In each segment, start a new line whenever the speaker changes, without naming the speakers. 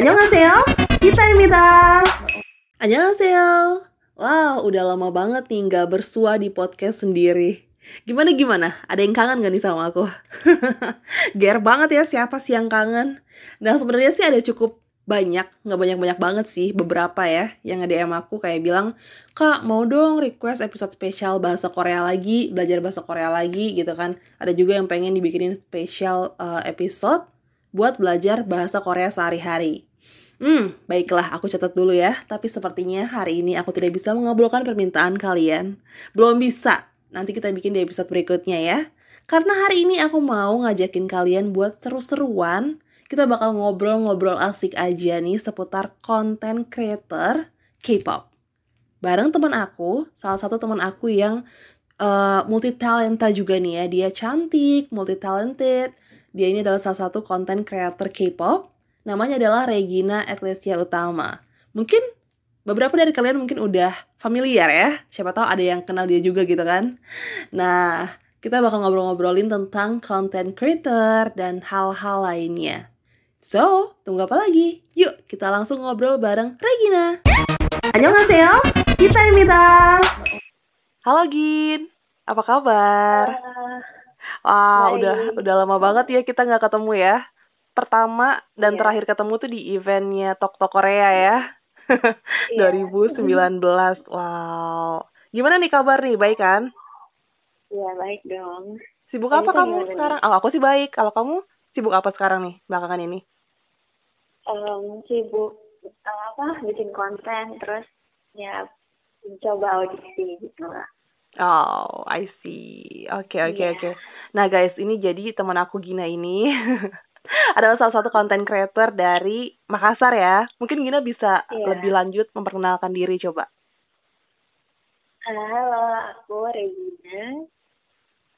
안녕하세요. Hita입니다. Annyeonghaseyo. Wow, udah lama banget nih nggak bersua di podcast sendiri. Gimana gimana? Ada yang kangen gak nih sama aku? Ger banget ya siapa sih yang kangen? Nah sebenarnya sih ada cukup banyak, nggak banyak-banyak banget sih, beberapa ya yang nge-DM aku kayak bilang, Kak mau dong request episode spesial bahasa Korea lagi, belajar bahasa Korea lagi gitu kan. Ada juga yang pengen dibikinin spesial uh, episode buat belajar bahasa Korea sehari-hari. Hmm, baiklah, aku catat dulu ya. Tapi sepertinya hari ini aku tidak bisa mengabulkan permintaan kalian. Belum bisa. Nanti kita bikin di episode berikutnya ya. Karena hari ini aku mau ngajakin kalian buat seru-seruan kita bakal ngobrol-ngobrol asik aja nih seputar konten creator K-pop. Bareng teman aku, salah satu teman aku yang uh, multi talenta juga nih ya. Dia cantik, multi talented. Dia ini adalah salah satu konten creator K-pop. Namanya adalah Regina Ecclesia Utama. Mungkin beberapa dari kalian mungkin udah familiar ya. Siapa tahu ada yang kenal dia juga gitu kan. Nah, kita bakal ngobrol-ngobrolin tentang content creator dan hal-hal lainnya. So, tunggu apa lagi? Yuk, kita langsung ngobrol bareng Regina. Annyeonghaseyo, Hitaimita.
Halo Gin, apa kabar? Wah, wow, udah udah lama banget ya kita nggak ketemu ya. Pertama dan yeah. terakhir ketemu tuh di eventnya Tok Tok Korea ya. yeah. 2019. Wow. Gimana nih kabar nih? Baik kan?
Iya, baik dong.
Sibuk apa kamu sekarang? Oh, aku sih baik. Kalau kamu sibuk apa sekarang nih belakangan ini?
um, sibuk uh, apa bikin konten terus ya mencoba audisi gitu lah.
Oh, I see. Oke, okay, oke, okay, yeah. oke. Okay. Nah, guys, ini jadi teman aku Gina ini adalah salah satu konten creator dari Makassar ya. Mungkin Gina bisa yeah. lebih lanjut memperkenalkan diri coba.
Halo, aku Regina.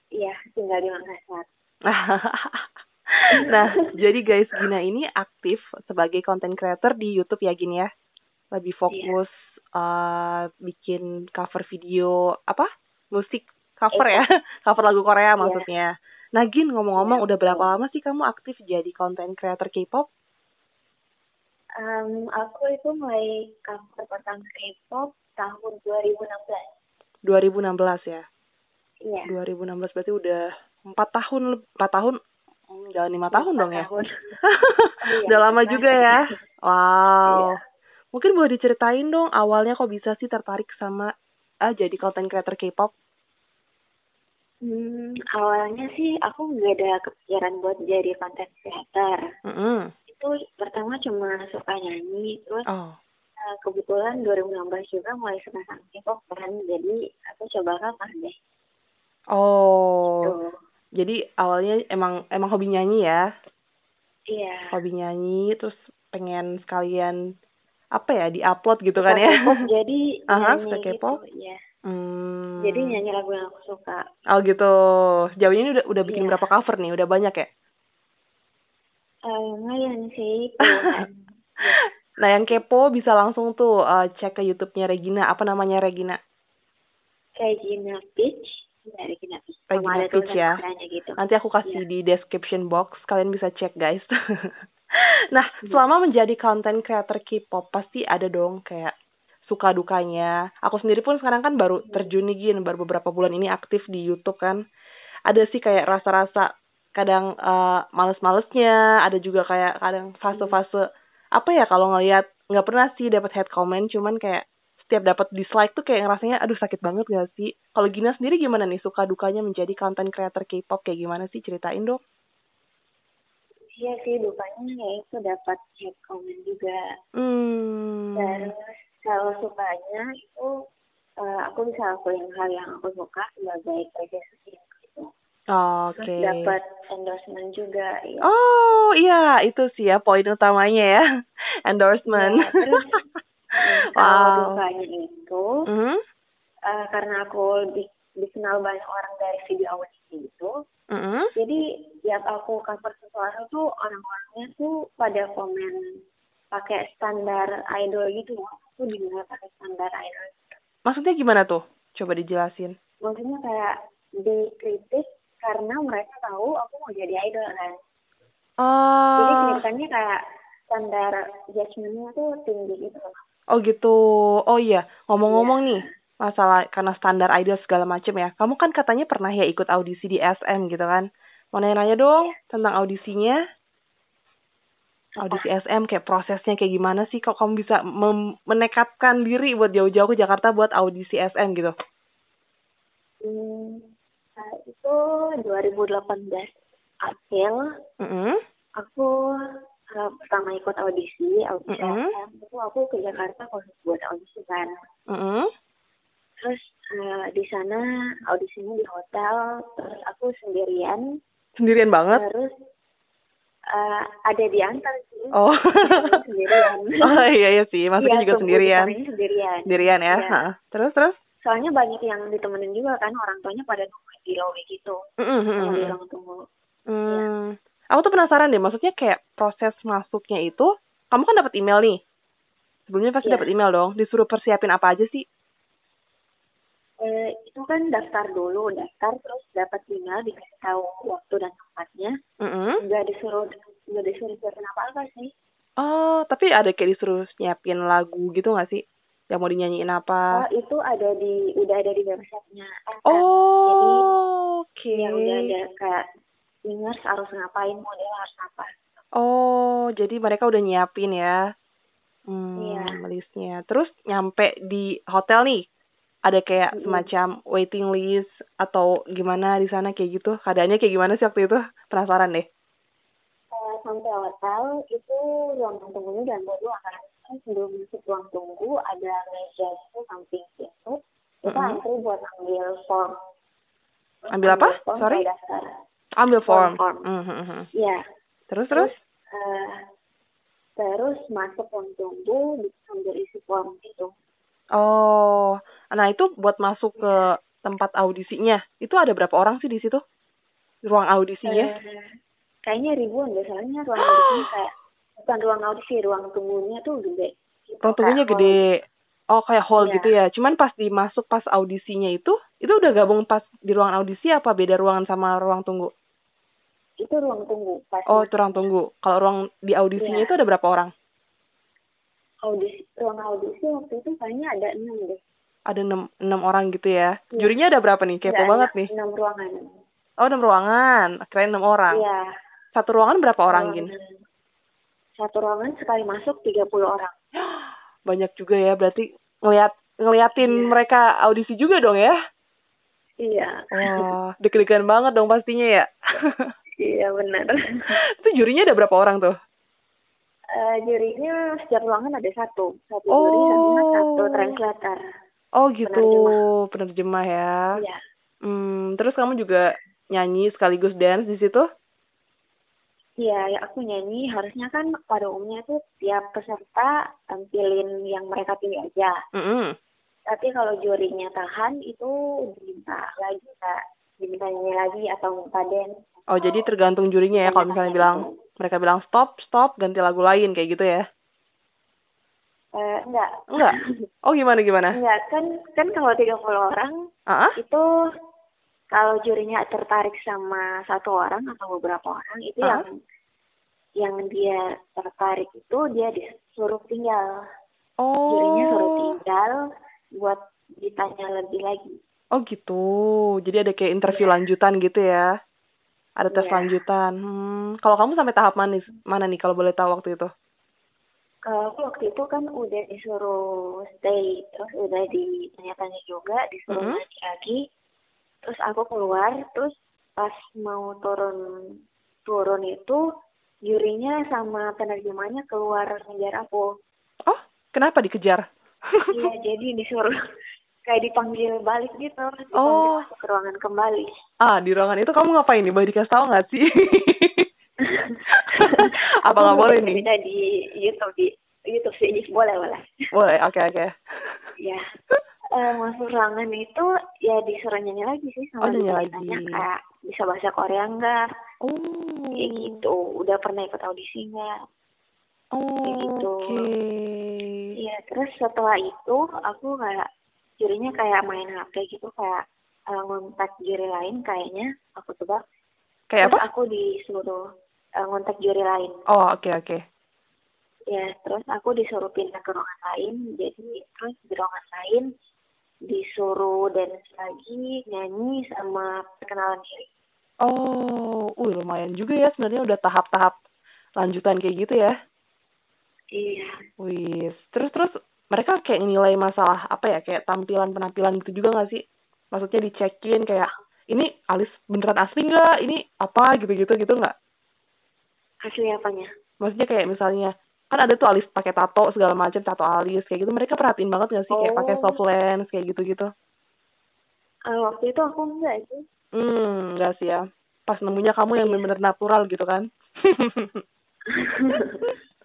Ya, tinggal di Makassar.
nah, jadi guys, Gina ini aktif sebagai content creator di YouTube ya, Gin ya. Lebih iya. fokus yeah. uh, bikin cover video apa? Musik cover ya, cover lagu Korea yeah. maksudnya. Nah, Gin ngomong-ngomong yeah. udah berapa lama sih kamu aktif jadi content creator K-pop?
Um, aku itu mulai cover pertama K-pop tahun 2016.
2016 ya?
Iya.
2016 berarti udah empat tahun empat tahun Hmm, jalan lima tahun dong ya. Tahun.
iya,
Udah lama juga ya. Wow. Iya. Mungkin boleh diceritain dong awalnya kok bisa sih tertarik sama ah jadi content creator K-pop?
Hmm, awalnya sih aku nggak ada kepikiran buat jadi content creator.
Mm -hmm.
Itu pertama cuma suka nyanyi, terus
oh.
uh, kebetulan 2016 juga mulai suka sama K-pop kan, jadi aku coba kan deh.
Oh. Gitu jadi awalnya emang emang hobi nyanyi ya
iya
hobi nyanyi terus pengen sekalian apa ya di upload gitu kan ya
jadi
aha suka K-pop
gitu, ya.
hmm.
jadi nyanyi lagu yang aku suka
oh gitu jauh ini udah udah bikin yeah. berapa cover nih udah banyak ya
uh, lumayan sih
nah yang kepo bisa langsung tuh uh, cek ke YouTube-nya Regina apa namanya Regina
Regina Peach dari
Regina Peach ya. Gitu. Nanti aku kasih yeah. di description box, kalian bisa cek guys. nah, yeah. selama menjadi content creator K-pop pasti ada dong kayak suka dukanya. Aku sendiri pun sekarang kan baru iya. terjun nih gin, baru beberapa bulan ini aktif di YouTube kan. Ada sih kayak rasa-rasa kadang uh, males-malesnya, ada juga kayak kadang fase-fase apa ya kalau ngelihat nggak pernah sih dapat head comment, cuman kayak setiap dapat dislike tuh kayak ngerasanya aduh sakit banget gak sih kalau Gina sendiri gimana nih suka dukanya menjadi content creator K-pop kayak gimana sih ceritain dong
Iya sih dukanya ya itu dapat hate comment juga.
Hmm.
Terus kalau sukanya itu uh, aku bisa lakuin hal yang aku suka sebagai kerja gitu.
Oh, Oke. Okay.
dapat endorsement juga.
Ya. Oh iya itu sih ya poin utamanya ya endorsement. Ya, terus
wow. dukanya itu
mm-hmm.
uh, karena aku di, dikenal banyak orang dari video audisi itu
mm-hmm.
jadi tiap aku cover sesuatu tuh orang-orangnya tuh pada komen pakai standar idol gitu loh aku dinilai pakai standar idol
maksudnya gimana tuh coba dijelasin
maksudnya kayak dikritik karena mereka tahu aku mau jadi idol kan
oh.
jadi kritikannya kayak standar judgementnya tuh tinggi gitu loh.
Oh gitu. Oh iya, ngomong-ngomong nih, masalah karena standar idol segala macem ya. Kamu kan katanya pernah ya ikut audisi di SM gitu kan. Mau nanya-nanya dong tentang audisinya. Audisi SM kayak prosesnya kayak gimana sih kok kamu bisa menekatkan diri buat jauh-jauh ke Jakarta buat audisi SM gitu?
Hmm, nah, itu 2018 April
Mm
aku uh, pertama ikut audisi audisi
Mm-mm.
SM, itu aku ke Jakarta khusus buat audisi kan.
-mm.
Terus uh, di sana audisinya di hotel, terus aku sendirian,
Sendirian banget?
terus uh, ada di antar sih.
Oh.
sendirian.
oh iya iya sih, maksudnya
Iya,
juga sendirian.
sendirian.
Sendirian ya.
Iya.
Ha. Terus terus?
Soalnya banyak yang ditemenin juga kan orang tuanya pada nungguin di lobby gitu,
Mm -mm, mm,
sama di
mm.
ruang tunggu.
Hmm. Aku tuh penasaran deh, maksudnya kayak proses masuknya itu, kamu kan dapat email nih. Sebelumnya pasti
Iya.
dapat email dong. Disuruh persiapin apa aja sih?
Eh, itu kan daftar dulu, daftar terus dapat email dikasih tahu waktu dan tempatnya.
Mm-mm.
Nggak disuruh nggak disuruh siapin apa-apa sih.
Oh, tapi ada kayak disuruh nyiapin lagu gitu gak sih? Yang mau dinyanyiin
Oh,
apa?
itu ada di udah ada di websitenya SM.
Oh, oke.
Jadi ya udah ada kayak singers harus ngapain, model harus apa.
Oh, jadi mereka udah nyiapin ya. Hmm,
Iya.
listnya. Terus nyampe di hotel nih, ada kayak
Mm-mm.
semacam waiting list atau gimana di sana kayak gitu? Keadaannya kayak gimana sih waktu itu? Penasaran deh.
Eh, sampai hotel itu ruangan tunggunya dan dua kan. Kan sebelum masuk ruang tunggu ada meja itu samping pintu. Kita
Mm-mm.
antri buat ambil form.
Ambil apa?
form
Sorry?
daftar.
Ambil form.
Form.
Mhm, mhm.
Iya.
Terus terus?
eh, terus masuk ruang tunggu ambil isi form itu.
Oh, nah itu buat masuk ke tempat audisinya. Itu ada berapa orang sih di situ? Ruang audisinya?
Eh, kayaknya ribuan deh soalnya ruang audisinya kayak bukan ruang audisi, ruang tunggunya tuh gede. Gitu,
Ruang tunggunya
kayak hall.
gede. Oh, kayak hall
Iya.
gitu ya. Cuman pas dimasuk pas audisinya itu, itu udah gabung pas di ruangan audisi apa beda ruangan sama ruang tunggu?
Itu ruang tunggu. Pas
Oh, itu ruang tunggu. Kalau ruang di audisinya
Iya.
itu ada berapa orang?
Audisi ruang audisi waktu itu kayaknya ada enam deh.
Ada enam, enam orang gitu ya.
Iya.
Jurinya ada berapa nih? Kepo
Nggak,
banget nih.
Enam ruangan.
Oh, enam ruangan. Keren enam orang.
Iya.
Satu ruangan berapa orang, Gin?
Satu ruangan sekali masuk 30 orang.
Banyak juga ya. Berarti ngeliat ngeliatin
Iya.
mereka audisi juga dong ya?
Iya.
Wah, deg-degan banget dong pastinya ya.
iya benar.
itu jurinya ada berapa orang tuh?
Eh, jurinya setiap ruangan ada satu. Satu juri sama
Oh.
satu translator.
Oh gitu,
Penerjemah.
penerjemah ya.
Iya.
Hmm, terus kamu juga nyanyi sekaligus dance di situ?
Iya, ya aku nyanyi harusnya kan pada umumnya tuh tiap peserta tampilin yang mereka pilih aja.
Mm
Tapi kalau jurinya tahan itu diminta lagi kak, diminta nyanyi lagi atau minta dance.
Oh jadi tergantung jurinya ya. Kalau misalnya bilang mereka bilang stop, stop, ganti lagu lain kayak gitu ya?
Eh, enggak.
Enggak. Oh gimana gimana?
enggak, kan kan kalau 30 orang
ah?
itu kalau jurinya tertarik sama satu orang atau beberapa orang itu
Ah.
yang yang dia tertarik itu dia disuruh tinggal.
Oh.
Jurinya suruh tinggal buat ditanya lebih lagi.
Oh gitu. Jadi ada kayak interview lanjutan gitu ya? Ada tes
Iya.
lanjutan. Hmm. Kalau kamu sampai tahap mana, mana nih kalau boleh tahu waktu itu?
Kalau aku waktu itu kan udah disuruh stay, terus udah ditanya-tanya juga, disuruh
Mhm.
nyanyi lagi. Terus aku keluar, terus pas mau turun turun itu jurinya sama penerjemahnya keluar ngejar aku.
Oh, kenapa dikejar?
Iya, jadi disuruh kayak dipanggil balik gitu, dipanggil
Oh.
masuk ke ruangan kembali.
ah, di ruangan itu kamu ngapain nih? Boleh dikasih tahu nggak sih? Apa nggak boleh nih?
cerita di YouTube di YouTube sih boleh boleh.
Boleh, oke oke.
Ya. Eh, masuk ruangan itu ya disuruh nyanyi lagi sih
Oh,
sama
nyanyi
ditanya kayak bisa bahasa Korea enggak
Oh.
kayak gitu udah pernah ikut audisi enggak
Oh,
Kayak gitu.
Oke.
iya terus setelah itu aku kayak jurinya kayak main HP gitu kayak eh, ngontak juri lain kayaknya aku coba
Kayak
terus
apa?
aku disuruh eh, ngontak juri lain
Oh, oke oke.
ya terus aku disuruh pindah ke ruangan lain jadi terus di ruangan lain disuruh dance lagi nyanyi sama perkenalan diri
Oh, uh, lumayan juga ya sebenarnya udah tahap-tahap lanjutan kayak gitu ya.
iya
Wih, terus terus mereka kayak nilai masalah apa ya kayak tampilan penampilan gitu juga gak sih? Maksudnya dicekin kayak ini alis beneran asli nggak? Ini apa gitu-gitu gitu nggak?
asli apanya
Maksudnya kayak misalnya kan ada tuh alis pakai tato segala macam tato alis kayak gitu mereka perhatiin banget gak sih kayak pakai
Oh.
soft lens kayak gitu-gitu?
Eh, waktu itu aku enggak sih
Hmm, enggak sih ya. Pas nemunya kamu yang bener-bener natural gitu kan?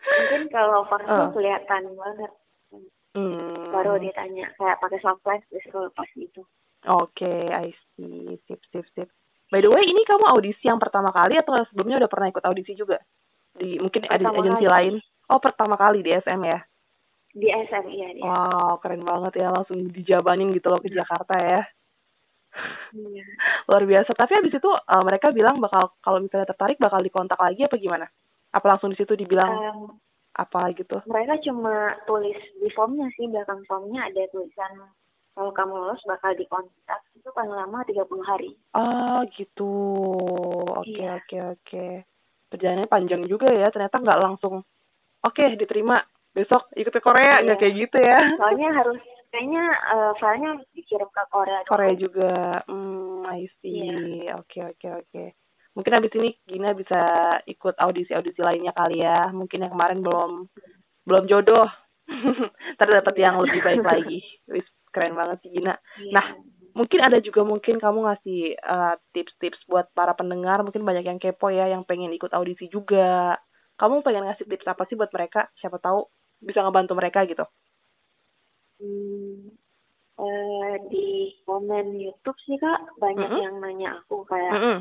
mungkin kalau pas
Ah.
kelihatan banget
hmm.
baru ditanya kayak pakai soft lens disuruh lepas gitu
Oke, I see. Sip, sip, sip. By the way, ini kamu audisi yang pertama kali atau sebelumnya udah pernah ikut audisi juga? Di mungkin ada
Pertama
agensi
kali.
lain? Oh, pertama kali di SM ya?
di SM iya dia
Wow, keren banget ya. Langsung dijabanin gitu loh ke Jakarta ya.
Iya.
Luar biasa. Tapi habis itu eh, mereka bilang bakal kalau misalnya tertarik bakal dikontak lagi apa gimana? Apa langsung di situ dibilang
Em,
apa gitu?
mereka cuma tulis di formnya sih belakang formnya ada tulisan kalau kamu lulus bakal dikontak itu paling lama 30 hari
Oh, gitu. Oke,
Iya.
oke, oke. Perjalanannya panjang juga ya. Ternyata nggak langsung oke diterima besok ikut ke Korea
Iya.
nggak kayak gitu ya.
soalnya harus kayaknya eh, filenya dikirim ke Korea dulu.
Korea juga. Hmm, I see.
Iya.
Oke, oke, oke. Mungkin habis ini Gina bisa ikut audisi-audisi lainnya kali ya. Mungkin yang kemarin belum belum jodoh. Ntar dapet yang lebih baik lagi. Wis, keren banget sih Gina.
Iya.
Nah, mungkin ada juga mungkin kamu ngasih eh, tips-tips buat para pendengar. Mungkin banyak yang kepo ya, yang pengen ikut audisi juga. Kamu pengen ngasih tips apa sih buat mereka? Siapa tahu bisa ngebantu mereka gitu.
Hmm, eh, di komen YouTube sih kak banyak
Mm-mm.
yang nanya aku kayak
Mm-mm.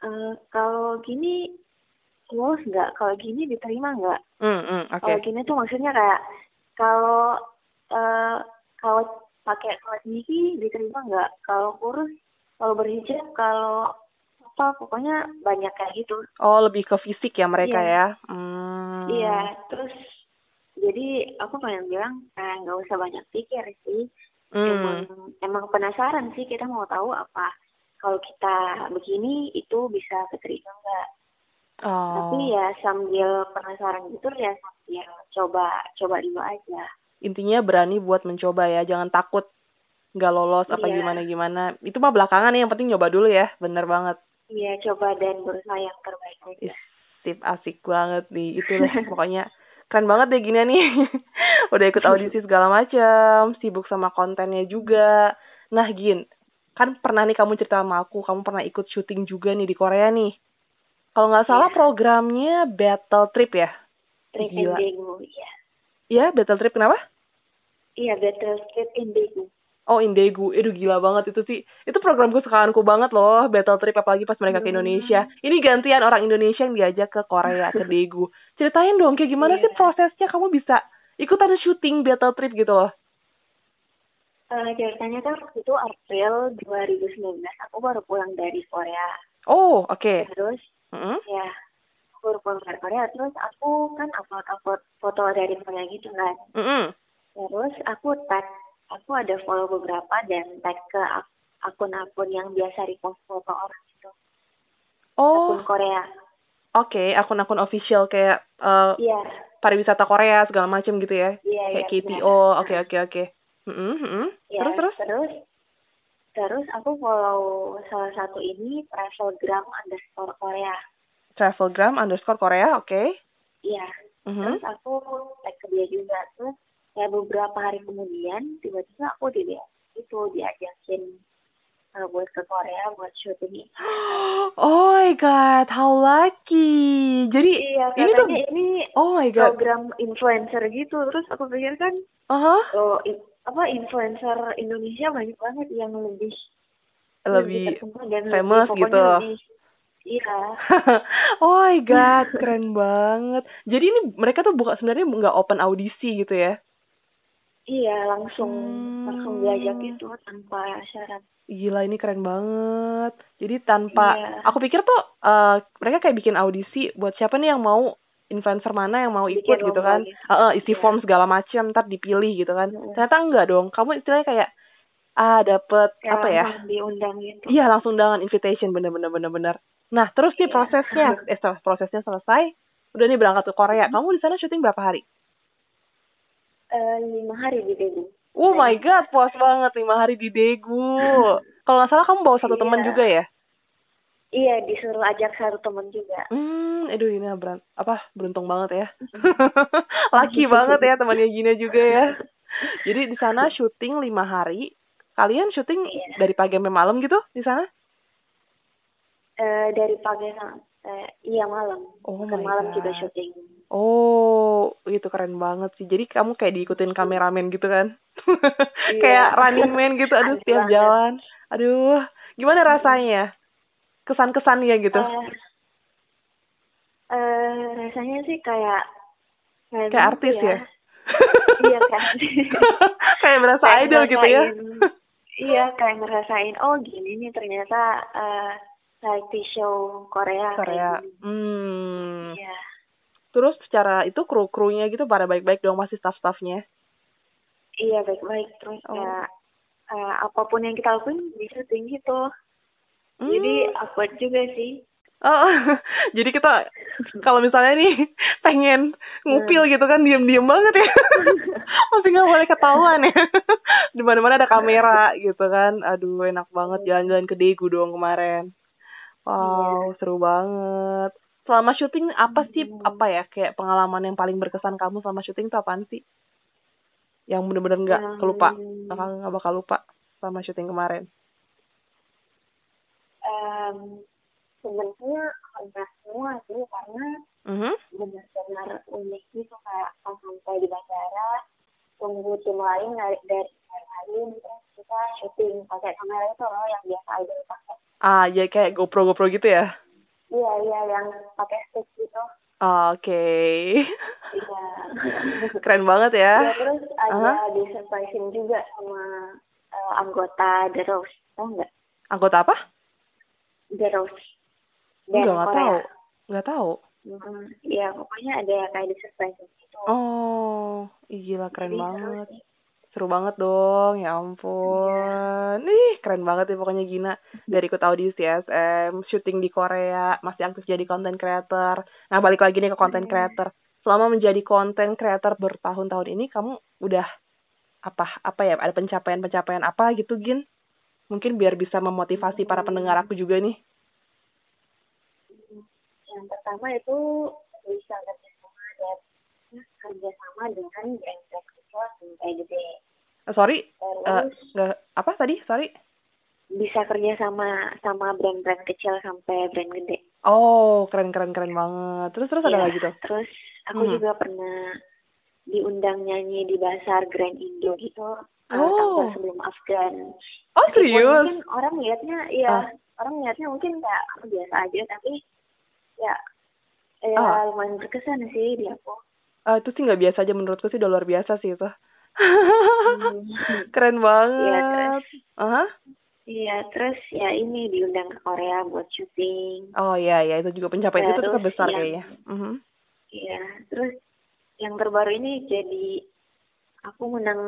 Eh, kalau gini lulus nggak kalau gini diterima nggak
Mm-mm, Oke.
kalau gini tuh maksudnya kayak kalau eh, kalau pakai kaos gigi diterima nggak kalau kurus kalau berhijab kalau apa pokoknya banyak kayak gitu
Oh, lebih ke fisik ya mereka
Iya.
ya. Hmm.
iya terus jadi aku pengen bilang kayak nggak usah banyak pikir sih emang
Hmm.
emang penasaran sih kita mau tahu apa kalau kita begini itu bisa keterima nggak
Oh.
tapi ya sambil penasaran gitu ya sambil coba coba dulu aja
Intinya berani buat mencoba ya, jangan takut nggak lolos apa
Iya.
gimana gimana. Itu mah belakangan nih, yang penting nyoba dulu ya. Bener banget.
iya coba dan berusaha yang terbaik aja
sip asik banget nih itu deh pokoknya keren banget deh gini nih udah ikut audisi segala macam sibuk sama kontennya juga nah Gin kan pernah nih kamu cerita sama aku kamu pernah ikut syuting juga nih di Korea nih kalau nggak salah
Iya.
programnya Battle Trip ya
Trip
Gila.
Indigo iya
Iya Battle Trip kenapa
iya Battle Trip Indigo
Oh Indegu, itu gila banget itu sih. Itu program kesukaanku banget loh, Battle Trip apalagi pas mereka ke
Hmm.
Indonesia. Ini gantian orang Indonesia yang diajak ke Korea, ke Daegu. Ceritain dong kayak gimana
Iya.
sih prosesnya kamu bisa ikutan syuting Battle Trip gitu loh.
Eh, ceritanya kan waktu itu April 2019 aku baru pulang dari Korea
Oh, oke.
terus
Mm-mm.
ya aku baru pulang dari Korea terus aku kan upload upload foto dari Korea gitu kan
Mm-mm.
terus aku tag aku ada follow beberapa dan tag ke ak- akun-akun yang biasa repost foto orang gitu
Oh,
akun Korea
oke. Akun-akun official kayak eh,
iya
pariwisata Korea segala macam gitu ya.
iya
Kayak
iya
KTO, oke oke oke. Mm-mm, mm-mm.
Ya,
Terus terus?
terus terus aku follow salah satu ini travelgram underscore Korea
Travelgram underscore Korea, oke.
iya
Mhm.
terus aku tag ke dia juga terus kayak beberapa hari kemudian tiba-tiba aku di itu diajakin uh, buat ke Korea buat syuting ini.
Oh my god, how lucky. Jadi
iya
ini tuh
ini
Oh my god.
program influencer gitu terus aku pikir kan
Aha.
oh i- apa influencer Indonesia banyak banget yang lebih
Lebih
terkenal dan
famous
lebih,
gitu.
lebih, iya
oh my god, keren banget. Jadi ini mereka tuh buka sebenarnya nggak open audisi gitu ya?
iya langsung
Hmm.
langsung diajak gitu tanpa syarat
Gila ini keren banget. Jadi tanpa
Iya.
aku pikir tuh eh, mereka kayak bikin audisi buat siapa nih yang mau influencer mana yang mau
Bikin
ikut gitu kan
gitu.
Heeh, isi
Iya.
form segala macam ntar dipilih gitu kan
Mm-mm.
ternyata enggak dong kamu istilahnya kayak ah dapet
Kayak
apa ya
diundang gitu.
iya langsung undangan invitation bener-bener bener-bener nah terus nih
Iya.
prosesnya eh setelah prosesnya selesai udah nih berangkat ke Korea kamu di sana syuting berapa hari
Eh, lima hari di Daegu.
Oh my god, puas banget lima hari di Daegu. Kalau nggak salah kamu bawa satu
Iya.
teman juga ya?
Iya, disuruh ajak satu teman juga.
Hmm, aduh ini beran apa beruntung banget ya. Laki banget ya temannya Gina juga ya. Jadi di sana syuting lima hari. Kalian syuting
Iya.
dari pagi sampai malam gitu di sana?
Eh, dari pagi sampai iya malam.
Oh
Ke malam
God.
juga syuting.
Oh, itu keren banget sih. Jadi kamu kayak diikutin kameramen gitu kan?
Iya.
kayak running man gitu. Aduh, setiap
banget.
jalan. Aduh, gimana rasanya? Kesan-kesannya gitu?
Eh, eh, rasanya sih kayak kayak,
kayak artis ya?
iya kan.
kayak berasa
Kayak
idol gitu ya?
iya, kayak ngerasain oh gini nih ternyata eh reality show Korea. kayak
Korea. Hmm.
Iya.
Terus secara itu kru-krunya gitu pada baik-baik dong masih staff-staffnya.
Iya baik-baik terus
Oh.
kayak eh, apa pun yang kita lakuin bisa tinggi tuh.
Hmm.
Jadi awkward juga sih.
Oh, jadi kita kalau misalnya nih pengen ngupil
Hmm.
gitu kan diem-diem banget ya. Masih nggak boleh ketahuan ya. Di mana-mana ada kamera gitu kan. Aduh, enak banget jalan-jalan ke Daegu dong kemarin. Wow, seru banget. Selama syuting apa sih
Hmm.
apa ya kayak pengalaman yang paling berkesan kamu selama syuting itu apaan sih? Yang bener-bener nggak
Yang-
kelupa, nggak bakal lupa selama syuting kemarin.
Em, sebenarnya hampir semua sih karena
Mhm.
benar-benar unik gitu kayak pas sampai di bandara tunggu tim lain dari dari lain terus kita syuting pakai kamera itu loh yang biasa idol pakai
Ah, ya kayak GoPro GoPro gitu ya.
iya iya yang pakai stick gitu
Oke.
iya
Keren banget ya.
ya terus ada
Aha.
di surprisein juga sama eh, anggota The Rose tau nggak
Anggota apa?
The Rose
Enggak,
Band
nggak
Korea.
tahu. Nggak tahu.
Hmm, Iya pokoknya ada kayak di surprisein gitu
Oh, ih, gila keren
Jadi seru
banget.
sih.
Seru banget dong, ya ampun. Ih, keren banget ya pokoknya Gina. Dari ikut audisi SM, syuting di Korea, masih aktif jadi content creator. Nah, balik lagi nih ke content
Iya.
creator. Selama menjadi content creator bertahun-tahun ini, kamu udah apa apa ya ada pencapaian-pencapaian apa gitu Gin mungkin biar bisa memotivasi para pendengar aku juga nih.
Yang pertama itu bisa kerjasama dan kerjasama dengan brand sampai gede
Eh, sorry
terus
nggak apa tadi? Sorry.
Bisa kerjasama sama brand-brand kecil sampai brand gede.
Oh keren keren keren banget. Terus terus ada
Iya,
lagi tuh?
terus aku
Mhm.
juga pernah diundang nyanyi di Basar Grand Indo gitu. uh,
Oh.
tampil sebelum Afgan
oh
Meskipun
serius
mungkin orang lihatnya iya
Ah.
orang lihatnya mungkin kayak biasa aja tapi ya ya
Ah.
lumayan berkesan sih di aku
Ah, itu sih nggak biasa aja menurutku sih udah luar biasa sih itu
Hmm.
keren banget
Iya, terus
Aha.
Iya, terus ya ini diundang ke Korea buat syuting.
oh iya iya itu juga pencapaian itu
Terus
tetap besar
yang-
kayaknya Mhm.
Iya, terus yang terbaru ini jadi aku menang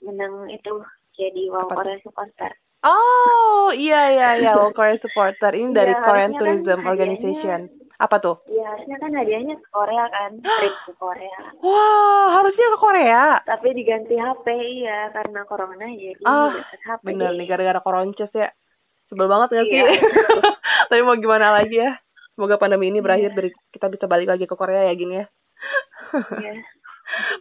menang itu jadi wow
Apa?
Korea supporter.
oh iya iya iya World Korea supporter ini dari
Iya,
Korean
kan
Tourism
hadiahnya-
Organization apa tuh
Iya, harusnya kan hadiahnya ke Korea kan, trip ke Korea.
wah harusnya ke Korea
Tapi diganti HP iya karena corona jadi
Ah,
HP.
bener nih gara-gara koronces ya sebel banget gak sih
Iya.
tapi mau gimana lagi ya semoga pandemi ini berakhir dari kita bisa balik lagi ke Korea ya gini ya
Iya.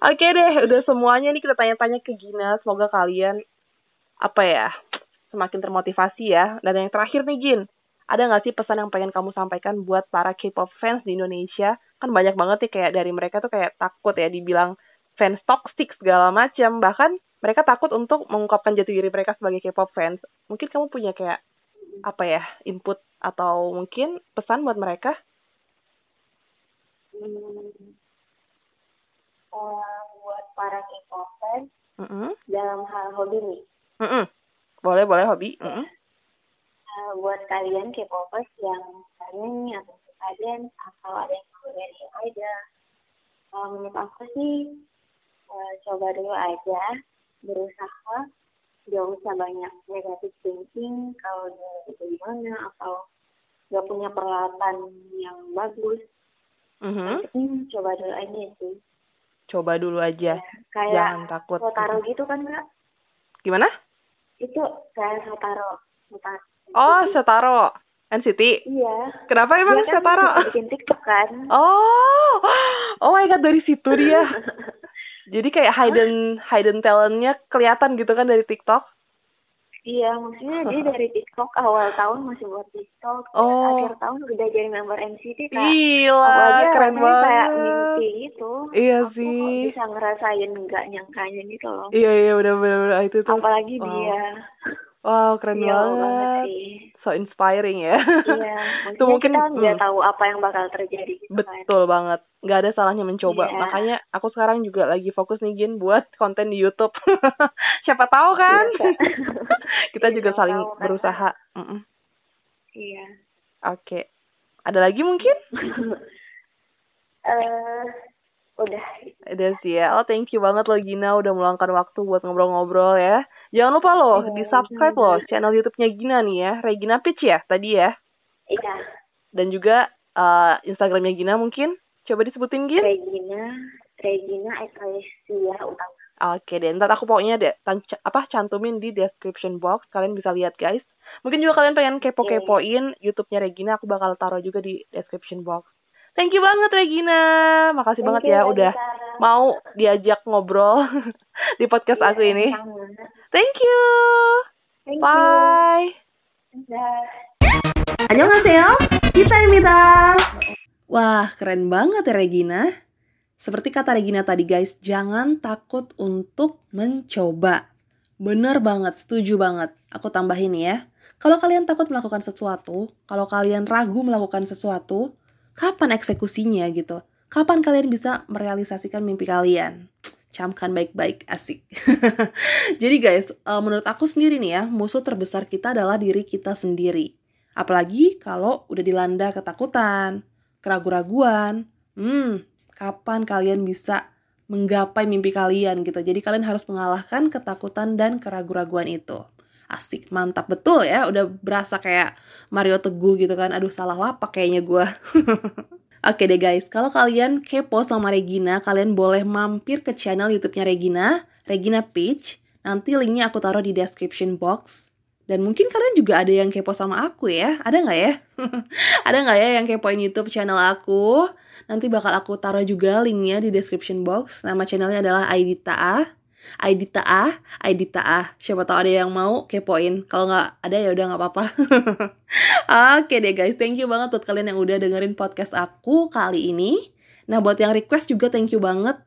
Oke deh, udah semuanya nih kita tanya-tanya ke Gina. Semoga kalian apa ya semakin termotivasi ya. Dan yang terakhir nih Gin, ada nggak sih pesan yang pengen kamu sampaikan buat para K-pop fans di Indonesia? Kan banyak banget nih kayak dari mereka tuh kayak takut ya dibilang fans toxic segala macam. Bahkan mereka takut untuk mengungkapkan jati diri mereka sebagai K-pop fans. Mungkin kamu punya kayak apa ya input atau mungkin pesan buat mereka?
Hmm. Eh, buat para K-pop fans
Mm-mm.
dalam hal hobi nih.
Mm-mm. Boleh boleh hobi. Mm-mm.
Eh, buat kalian K-popers yang pengen nih atau suka dance atau ada yang mau dari Aida kalau menurut aku sih uh, coba dulu aja berusaha gak usah banyak negatif thinking kalau dia itu gimana atau gak punya peralatan yang bagus
Mhm.
hmm, coba dulu aja sih
Coba dulu aja.
kayak
Jangan takut.
Sotaro gitu kan kak
Gimana?
itu kayak Sotaro Sotaro
Oh, Setaro. NCT.
iya
Kenapa emang
dia kan
Setaro?
suka bikin TikTok kan
Oh, oh my god dari situ dia. Jadi kayak hidden hidden talentnya kelihatan gitu kan dari TikTok.
Iya, maksudnya dia dari TikTok awal tahun masih buat TikTok,
Oh.
akhir tahun udah jadi member NCT kak. Apalagi
keren
rasanya kayak
banget.
mimpi gitu.
Iya
Aku
sih.
bisa ngerasain nggak nyangkanya gitu loh.
Iya iya udah bener-bener itu tuh.
Apalagi
wow.
dia.
Wow keren
Iya banget
banget.
sih.
So inspiring ya.
Iya,
Itu mungkin
kita nggak
hmm,
tahu apa yang bakal terjadi gitu kan.
betul banget. Nggak ada salahnya mencoba.
Iya.
Makanya aku sekarang juga lagi fokus nih Gin buat konten di YouTube. Siapa tahu kan?
Iya, Kak.
Kita
Iya,
juga saling
tahu kan,
berusaha. Mm-mm.
Iya.
Oke. Ada lagi mungkin?
Eh, udah.
Udah sih ya. Oh, thank you banget loh Gina udah meluangkan waktu buat ngobrol-ngobrol ya. Jangan lupa loh,
Iya,
di-subscribe
sama-sama.
loh channel YouTube-nya Gina nih ya. Regina Pitch ya tadi ya.
Iya.
Dan juga eh, Instagramnya Gina mungkin. Coba disebutin Gin.
Regina, Regina Eklesia Utama.
Oke deh, ntar aku pokoknya deh apa cantumin di description box, kalian bisa lihat guys. Mungkin juga kalian pengen kepo-kepoin YouTube-nya Regina, aku bakal taruh juga di description box. Thank you banget Regina, makasih banget
Thank you,
ya udah
Regina.
mau diajak ngobrol di podcast aku
Iya,
ini.
sama.
Thank you,
Thank
bye.
Annyeonghaseyo, kita Wah, keren banget ya Regina. Seperti kata Regina tadi guys, jangan takut untuk mencoba. Bener banget, setuju banget. Aku tambahin ya. Kalau kalian takut melakukan sesuatu, kalau kalian ragu melakukan sesuatu, kapan eksekusinya gitu? Kapan kalian bisa merealisasikan mimpi kalian? Camkan baik-baik, asik. Jadi guys, eh, menurut aku sendiri nih ya, musuh terbesar kita adalah diri kita sendiri. Apalagi kalau udah dilanda ketakutan, keraguan-raguan. Hmm, kapan kalian bisa menggapai mimpi kalian gitu. Jadi kalian harus mengalahkan ketakutan dan keraguan-raguan itu. Asik, mantap betul ya. Udah berasa kayak Mario Teguh gitu kan. Aduh, salah lapak kayaknya gua. Oke deh guys, kalau kalian kepo sama Regina, kalian boleh mampir ke channel YouTube-nya Regina, Regina Peach. Nanti linknya aku taruh di description box. Dan mungkin kalian juga ada yang kepo sama aku ya. Ada nggak ya? ada nggak ya yang kepoin YouTube channel aku? Nanti bakal aku taruh juga linknya di description box. Nama channelnya adalah Aidita Aidita A, Aidita A. Siapa tahu ada yang mau kepoin. Kalau nggak ada ya udah nggak apa-apa. Oke deh guys, thank you banget buat kalian yang udah dengerin podcast aku kali ini. Nah buat yang request juga thank you banget.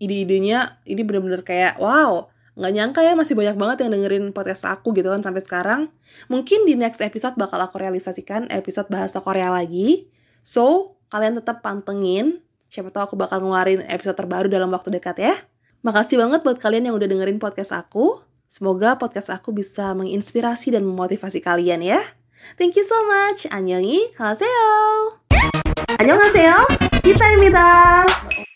Ide-idenya ini bener-bener kayak wow, nggak nyangka ya masih banyak banget yang dengerin podcast aku gitu kan sampai sekarang. Mungkin di next episode bakal aku realisasikan episode bahasa Korea lagi. So, kalian tetap pantengin. Siapa tahu aku bakal ngeluarin episode terbaru dalam waktu dekat ya. Makasih banget buat kalian yang udah dengerin podcast aku. Semoga podcast aku bisa menginspirasi dan memotivasi kalian ya. Thank you so much. Annyeonghi, 가세요. 안녕하세요. 히타입니다.